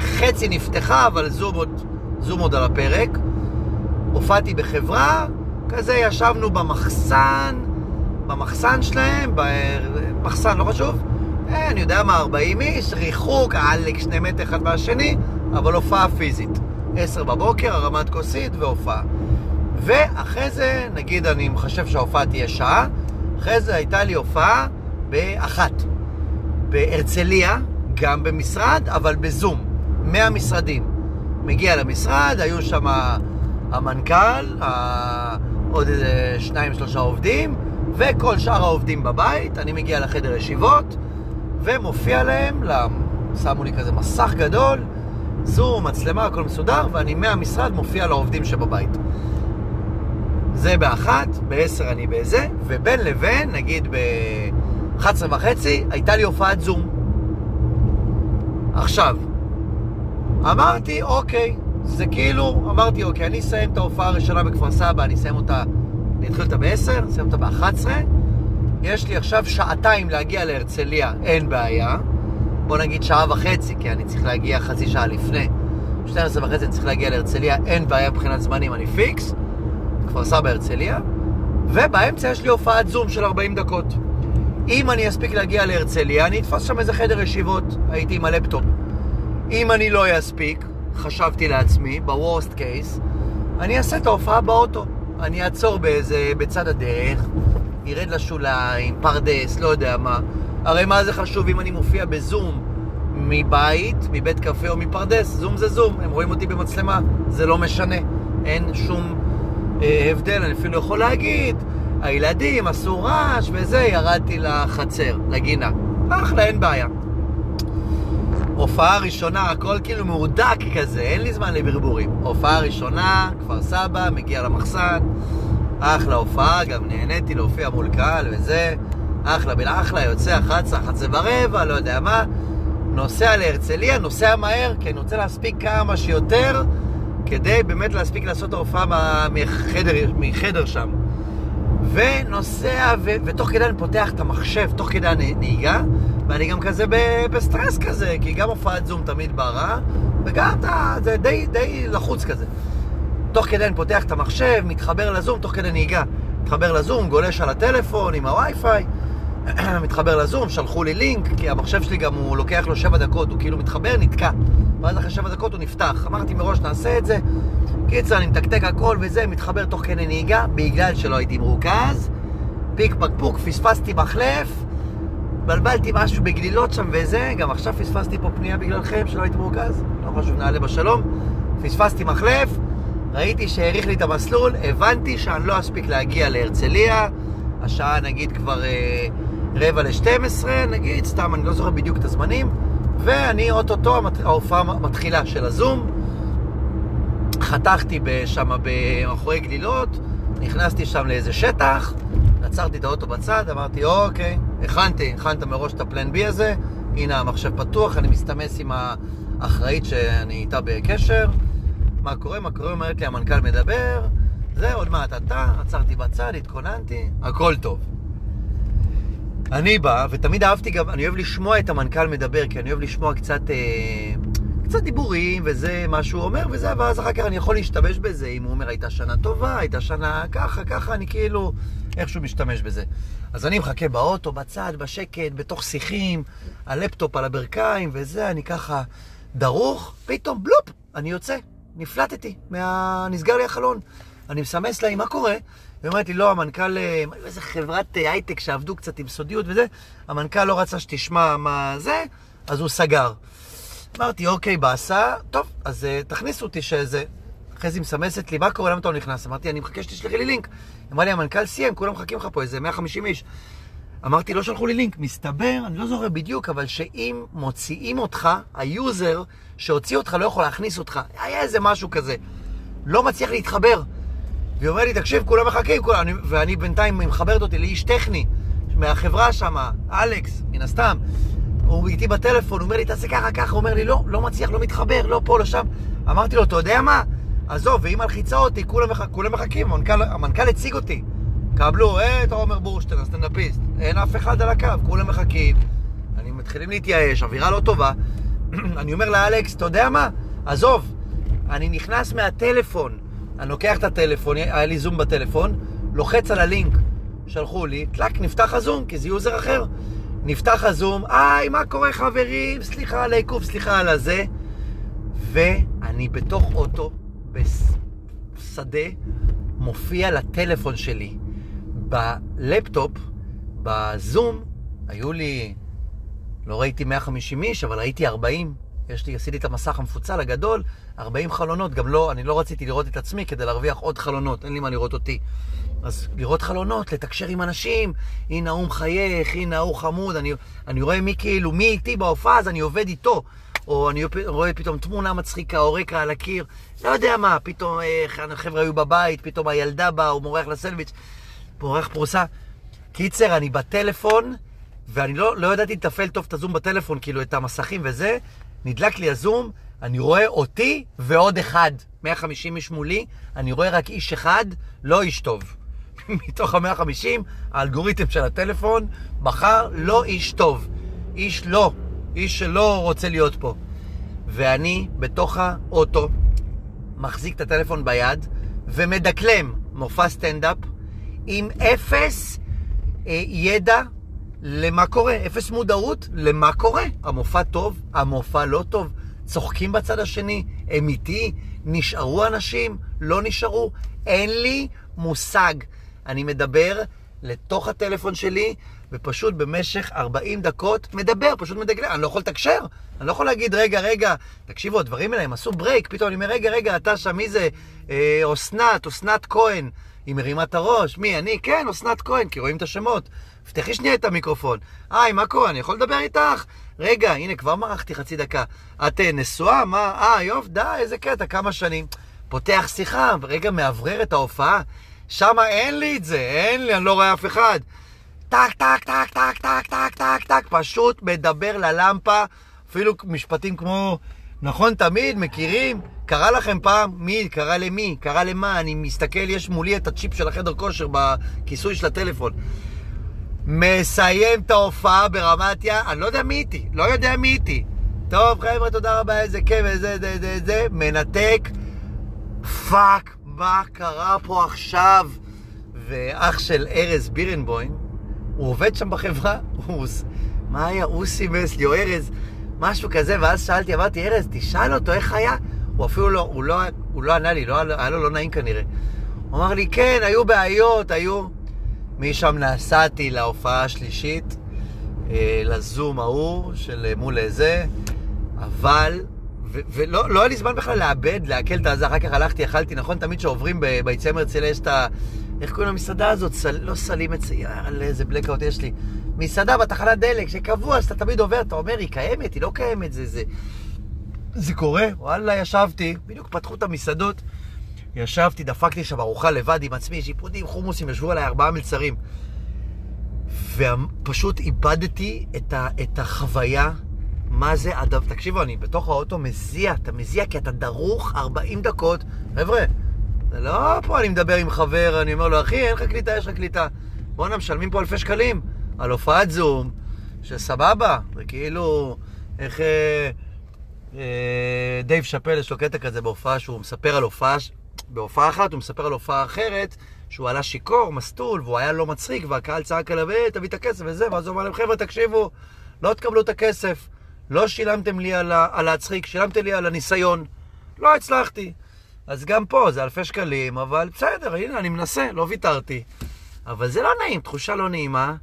חצי נפתחה, אבל זום עוד, זום עוד על הפרק. הופעתי בחברה, כזה ישבנו במחסן, במחסן שלהם, במחסן, לא חשוב. אה, אני יודע מה, 40 איש, ריחוק, עלק שני מטר אחד מהשני, אבל הופעה פיזית. עשר בבוקר, הרמת כוסית והופעה. ואחרי זה, נגיד אני מחשב שההופעה תהיה שעה, אחרי זה הייתה לי הופעה באחת. בהרצליה, גם במשרד, אבל בזום, מהמשרדים. מגיע למשרד, היו שם המנכ"ל, עוד איזה שניים, שלושה עובדים, וכל שאר העובדים בבית. אני מגיע לחדר ישיבות, ומופיע להם, שמו לי כזה מסך גדול, זום, מצלמה, הכל מסודר, ואני מהמשרד מופיע לעובדים שבבית. זה באחת, בעשר אני בזה, ובין לבין, נגיד ב-11 וחצי, הייתה לי הופעת זום. עכשיו, אמרתי, אוקיי, זה כאילו, אמרתי, אוקיי, אני אסיים את ההופעה הראשונה בכפר סבא, אני אסיים אותה, אני אתחיל אותה ב-10, אסיים אותה ב-11, יש לי עכשיו שעתיים להגיע להרצליה, אין בעיה. בוא נגיד שעה וחצי, כי אני צריך להגיע חצי שעה לפני. 12 וחצי אני צריך להגיע להרצליה, אין בעיה מבחינת זמנים, אני פיקס. כפר סבא הרצליה. ובאמצע יש לי הופעת זום של 40 דקות. אם אני אספיק להגיע להרצליה, אני אתפוס שם איזה חדר ישיבות, הייתי עם הלפטופ. אם אני לא אספיק, חשבתי לעצמי, ב worst case, אני אעשה את ההופעה באוטו. אני אעצור באיזה, בצד הדרך, ירד לשוליים, פרדס, לא יודע מה. הרי מה זה חשוב אם אני מופיע בזום מבית, מבית קפה או מפרדס? זום זה זום, הם רואים אותי במצלמה, זה לא משנה. אין שום הבדל, אני אפילו יכול להגיד, הילדים עשו רעש וזה, ירדתי לחצר, לגינה. אחלה, אין בעיה. הופעה ראשונה, הכל כאילו מהודק כזה, אין לי זמן לברבורים. הופעה ראשונה, כפר סבא, מגיע למחסן, אחלה הופעה, גם נהניתי להופיע מול קהל וזה, אחלה בן אחלה, יוצא 11, 11 ורבע, לא יודע מה, נוסע להרצליה, נוסע מהר, כי אני רוצה להספיק כמה שיותר, כדי באמת להספיק לעשות את ההופעה מחדר, מחדר שם. ונוסע, ו, ותוך כדי אני פותח את המחשב, תוך כדי הנהיגה, ואני גם כזה בסטרס כזה, כי גם הופעת זום תמיד באה וגם אתה, זה די, די לחוץ כזה. תוך כדי אני פותח את המחשב, מתחבר לזום, תוך כדי נהיגה. מתחבר לזום, גולש על הטלפון עם הווי-פיי, מתחבר לזום, שלחו לי לינק, כי המחשב שלי גם הוא לוקח לו שבע דקות, הוא כאילו מתחבר, נתקע. ואז אחרי שבע דקות הוא נפתח. אמרתי מראש, נעשה את זה. קיצר, אני מתקתק הכל וזה, מתחבר תוך כדי נהיגה, בגלל שלא הייתי מרוכז. פיק פקפוק, פספסתי מחלף, בלבלתי משהו בגלילות שם וזה, גם עכשיו פספסתי פה פנייה בגללכם שלא הייתי מרוכז, לא חשוב, נעלה בשלום. פספסתי מחלף, ראיתי שהאריך לי את המסלול, הבנתי שאני לא אספיק להגיע להרצליה, השעה נגיד כבר אה, רבע ל-12, נגיד, סתם, אני לא זוכר בדיוק את הזמנים, ואני אוטוטו, ההופעה מתחילה של הזום, חתכתי שם מאחורי גלילות, נכנסתי שם לאיזה שטח, עצרתי את האוטו בצד, אמרתי, אוקיי, הכנתי, הכנת מראש את הפלן בי הזה, הנה המחשב פתוח, אני מסתמס עם האחראית שאני איתה בקשר, מה קורה, מה קורה, אומרת לי, המנכ"ל מדבר, זה, עוד מעט אתה, עצרתי בצד, התכוננתי, הכל טוב. אני בא, ותמיד אהבתי גם, אני אוהב לשמוע את המנכ"ל מדבר, כי אני אוהב לשמוע קצת, אה, קצת דיבורים, וזה מה שהוא אומר, וזה, ואז אחר כך אני יכול להשתמש בזה, אם הוא אומר, הייתה שנה טובה, הייתה שנה ככה, ככה, אני כאילו איכשהו משתמש בזה. אז אני מחכה באוטו, בצד, בשקט, בתוך שיחים, הלפטופ על הברכיים, וזה, אני ככה דרוך, פתאום בלופ, אני יוצא. נפלטתי, מה... נסגר לי החלון. אני מסמס לה, מה קורה? היא אומרת לי, לא, המנכ"ל, אה, איזה חברת אה, הייטק שעבדו קצת עם סודיות וזה, המנכ"ל לא רצה שתשמע מה זה, אז הוא סגר. אמרתי, אוקיי, באסה, טוב, אז uh, תכניסו אותי שזה. אחרי זה היא מסמסת לי, מה קורה, למה אתה לא נכנס? אמרתי, אני מחכה שתשלחי לי לינק. אמרה לי, המנכ"ל סיים, כולם מחכים לך פה, איזה 150 איש. אמרתי, לא שלחו לי לינק. מסתבר, אני לא זוכר בדיוק, אבל שאם מוציאים אותך, ה user שהוציא אותך לא יכול להכניס אותך. היה איזה משהו כזה. לא מצליח להתחבר. והיא אומרת לי, תקשיב, כולם מחכים, כולם... ואני בינתיים, היא מחברת אותי לאיש טכני מהחברה שם, אלכס, מן הסתם. הוא איתי בטלפון, הוא אומר לי, תעשה ככה, ככה. הוא אומר לי, לא, לא מצליח, לא מתחבר, לא פה, לא שם. אמרתי לו, אתה יודע מה? עזוב, והיא מלחיצה אותי, כולם, מח... כולם מחכים, המנכ"ל, המנכ"ל הציג אותי. קבלו, אה, אתה עומר בורשטיין, הסטנדאפיסט. אין אף אחד על הקו, כולם מחכים. אני מתחילים להתייאש, אווירה לא טובה. אני אומר לאלכס, אתה יודע מה? עזוב, אני נכנס מהטלפון, אני לוקח את הטלפון, היה לי זום בטלפון, לוחץ על הלינק, שלחו לי, טלק, נפתח הזום, כי זה user אחר. נפתח הזום, היי, מה קורה חברים? סליחה על העיכוב, סליחה על הזה. ואני בתוך אוטו, בשדה, מופיע לטלפון שלי. בלפטופ, בזום, היו לי, לא ראיתי 150 איש, אבל ראיתי 40. יש לי, עשיתי את המסך המפוצל הגדול, 40 חלונות, גם לא, אני לא רציתי לראות את עצמי כדי להרוויח עוד חלונות, אין לי מה לראות אותי. אז לראות חלונות, לתקשר עם אנשים, הנה הוא מחייך, הנה הוא חמוד, אני, אני רואה מי כאילו, מי איתי בהופעה, אז אני עובד איתו. או אני רואה פתאום תמונה מצחיקה, או רקע על הקיר, לא יודע מה, פתאום אה, החבר'ה היו בבית, פתאום הילדה באה, הוא מורח לסנדוויץ', מורח פרוסה. קיצר, אני בטלפון, ואני לא, לא ידעתי לתפעל טוב את הזום בטלפון, כאילו את המסכים וזה, נדלק לי הזום, אני רואה אותי ועוד אחד, 150 איש מולי, אני רואה רק איש אחד, לא איש טוב. מתוך ה-150, האלגוריתם של הטלפון בחר לא איש טוב, איש לא, איש שלא רוצה להיות פה. ואני בתוך האוטו מחזיק את הטלפון ביד ומדקלם מופע סטנדאפ עם אפס אה, ידע למה קורה, אפס מודעות למה קורה. המופע טוב, המופע לא טוב, צוחקים בצד השני, הם איתי, נשארו אנשים, לא נשארו, אין לי מושג. אני מדבר לתוך הטלפון שלי, ופשוט במשך 40 דקות מדבר, פשוט מדגלם. אני לא יכול לתקשר, אני לא יכול להגיד, רגע, רגע, תקשיבו, הדברים האלה, הם עשו break, פתאום אני אומר, רגע, רגע, אתה שם, מי זה? אה, אסנת, אסנת כהן. היא מרימה את הראש, מי, אני? כן, אסנת כהן, כי רואים את השמות. פתחי שנייה את המיקרופון. היי, מה קורה? אני יכול לדבר איתך? רגע, הנה, כבר מרחתי חצי דקה. את אה, נשואה? מה? אה, יופי, די, איזה קטע, כמה שנים. פותח שיחה, רגע, מאוורר את ההופעה. שמה אין לי את זה, אין לי, אני לא רואה אף אחד. טק, טק, טק, טק, טק, טק, טק, טק, פשוט מדבר ללמפה, אפילו משפטים כמו, נכון תמיד, מכירים? קרה לכם פעם? מי? קרה למי? קרה למה? אני מסתכל, יש מולי את הצ'יפ של החדר כושר בכיסוי של הטלפון. מסיים את ההופעה ברמת יא, אני לא יודע מי איתי, לא יודע מי איתי. טוב, חבר'ה, תודה רבה, איזה כיף, איזה, זה, זה, זה, מנתק. fuck, מה קרה פה עכשיו? ואח של ארז בירנבוים, הוא עובד שם בחברה, הוא... מה היה? הוא סימס לי, או ארז, משהו כזה, ואז שאלתי, אמרתי, ארז, תשאל אותו איך היה. הוא אפילו לא, הוא לא, הוא לא ענה לי, לא, היה לו לא נעים כנראה. הוא אמר לי, כן, היו בעיות, היו... משם נסעתי להופעה השלישית, אה, לזום ההוא של אה, מול איזה, אבל, ולא לא היה לי זמן בכלל לאבד, לעכל את הזה, אחר כך הלכתי, אכלתי, נכון? תמיד כשעוברים ביציאה מהרצליה יש את ה... איך קוראים למסעדה הזאת? סל, לא סלים אצלי, יאללה, איזה בלקאוט יש לי. מסעדה בתחנת דלק, שקבוע, אז אתה תמיד עובר, אתה אומר, היא קיימת, היא לא קיימת, זה... זה... זה קורה, וואלה, ישבתי, בדיוק פתחו את המסעדות. ישבתי, דפקתי שם ארוחה לבד עם עצמי, שיפודים, חומוסים, ישבו עליי ארבעה מלצרים. ופשוט איבדתי את, ה, את החוויה, מה זה, הדבר, תקשיבו, אני בתוך האוטו מזיע, אתה מזיע כי אתה דרוך 40 דקות. חבר'ה, זה לא פה אני מדבר עם חבר, אני אומר לו, אחי, אין לך קליטה, יש לך קליטה. בואנה, משלמים פה אלפי שקלים על הופעת זום, שסבבה, זה כאילו, איך... אה, אה, דייב שאפל, יש לו קטע כזה בהופעה שהוא מספר על הופעה, בהופעה אחת הוא מספר על הופעה אחרת, שהוא עלה שיכור, מסטול, והוא היה לא מצחיק, והקהל צעק עליו, אה, תביא את הכסף וזה, ואז הוא אמר להם, חבר'ה, תקשיבו, לא תקבלו את הכסף, לא שילמתם לי על, על להצחיק, שילמתם לי על הניסיון. לא הצלחתי. אז גם פה זה אלפי שקלים, אבל בסדר, הנה, אני מנסה, לא ויתרתי. אבל זה לא נעים, תחושה לא נעימה,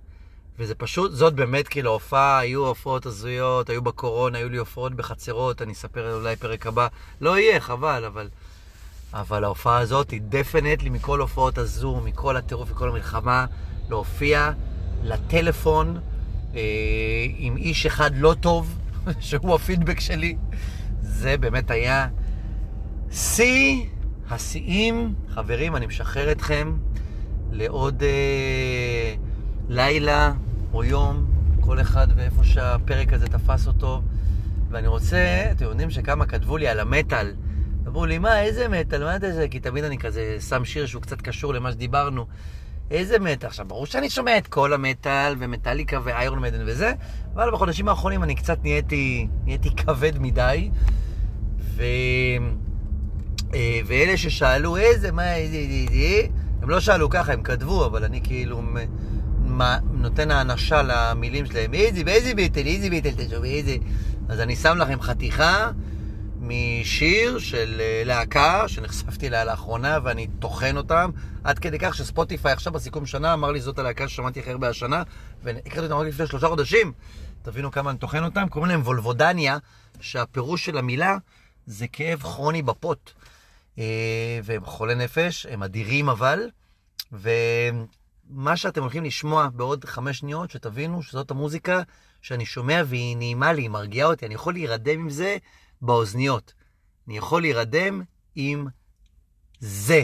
וזה פשוט, זאת באמת כאילו הופעה, היו הופעות הזויות, היו בקורונה, היו לי הופעות בחצרות, אני אספר אולי פרק הבא. לא יהיה, חבל, אבל... אבל ההופעה הזאת היא דפנטלי מכל הופעות הזום, מכל הטירוף, מכל המלחמה, להופיע לטלפון אה, עם איש אחד לא טוב, שהוא הפידבק שלי. זה באמת היה שיא השיאים. חברים, אני משחרר אתכם לעוד אה, לילה או יום, כל אחד ואיפה שהפרק הזה תפס אותו. ואני רוצה, אתם יודעים שכמה כתבו לי על המטאל. אמרו לי, מה, איזה מטאל, מה אתה זה? כי תמיד אני כזה שם שיר שהוא קצת קשור למה שדיברנו. איזה מטאל? עכשיו, ברור שאני שומע את כל המטאל, ומטאליקה ואיירון מדן וזה, אבל בחודשים האחרונים אני קצת נהייתי, נהייתי כבד מדי, ו... אה, ואלה ששאלו איזה, מה, איזה, איזה, איזה, הם לא שאלו ככה, הם כתבו, אבל אני כאילו מה, נותן האנשה למילים שלהם, איזה, באיזה ביטל, איזה ביטל, תשמע, איזה... אז אני שם לכם חתיכה משיר של אה, להקה שנחשפתי אליה לאחרונה ואני טוחן אותם, עד כדי כך שספוטיפיי עכשיו בסיכום שנה אמר לי זאת הלהקה ששמעתי הכי הרבה השנה, והקראתי אותם רק לפני שלושה חודשים. תבינו כמה אני טוחן אותם, קוראים להם וולבודניה, שהפירוש של המילה זה כאב כרוני בפוט. אה, והם חולי נפש, הם אדירים אבל, ומה שאתם הולכים לשמוע בעוד חמש שניות, שתבינו שזאת המוזיקה שאני שומע והיא נעימה לי, היא מרגיעה אותי, אני יכול להירדם עם זה באוזניות. אני יכול להירדם עם זה.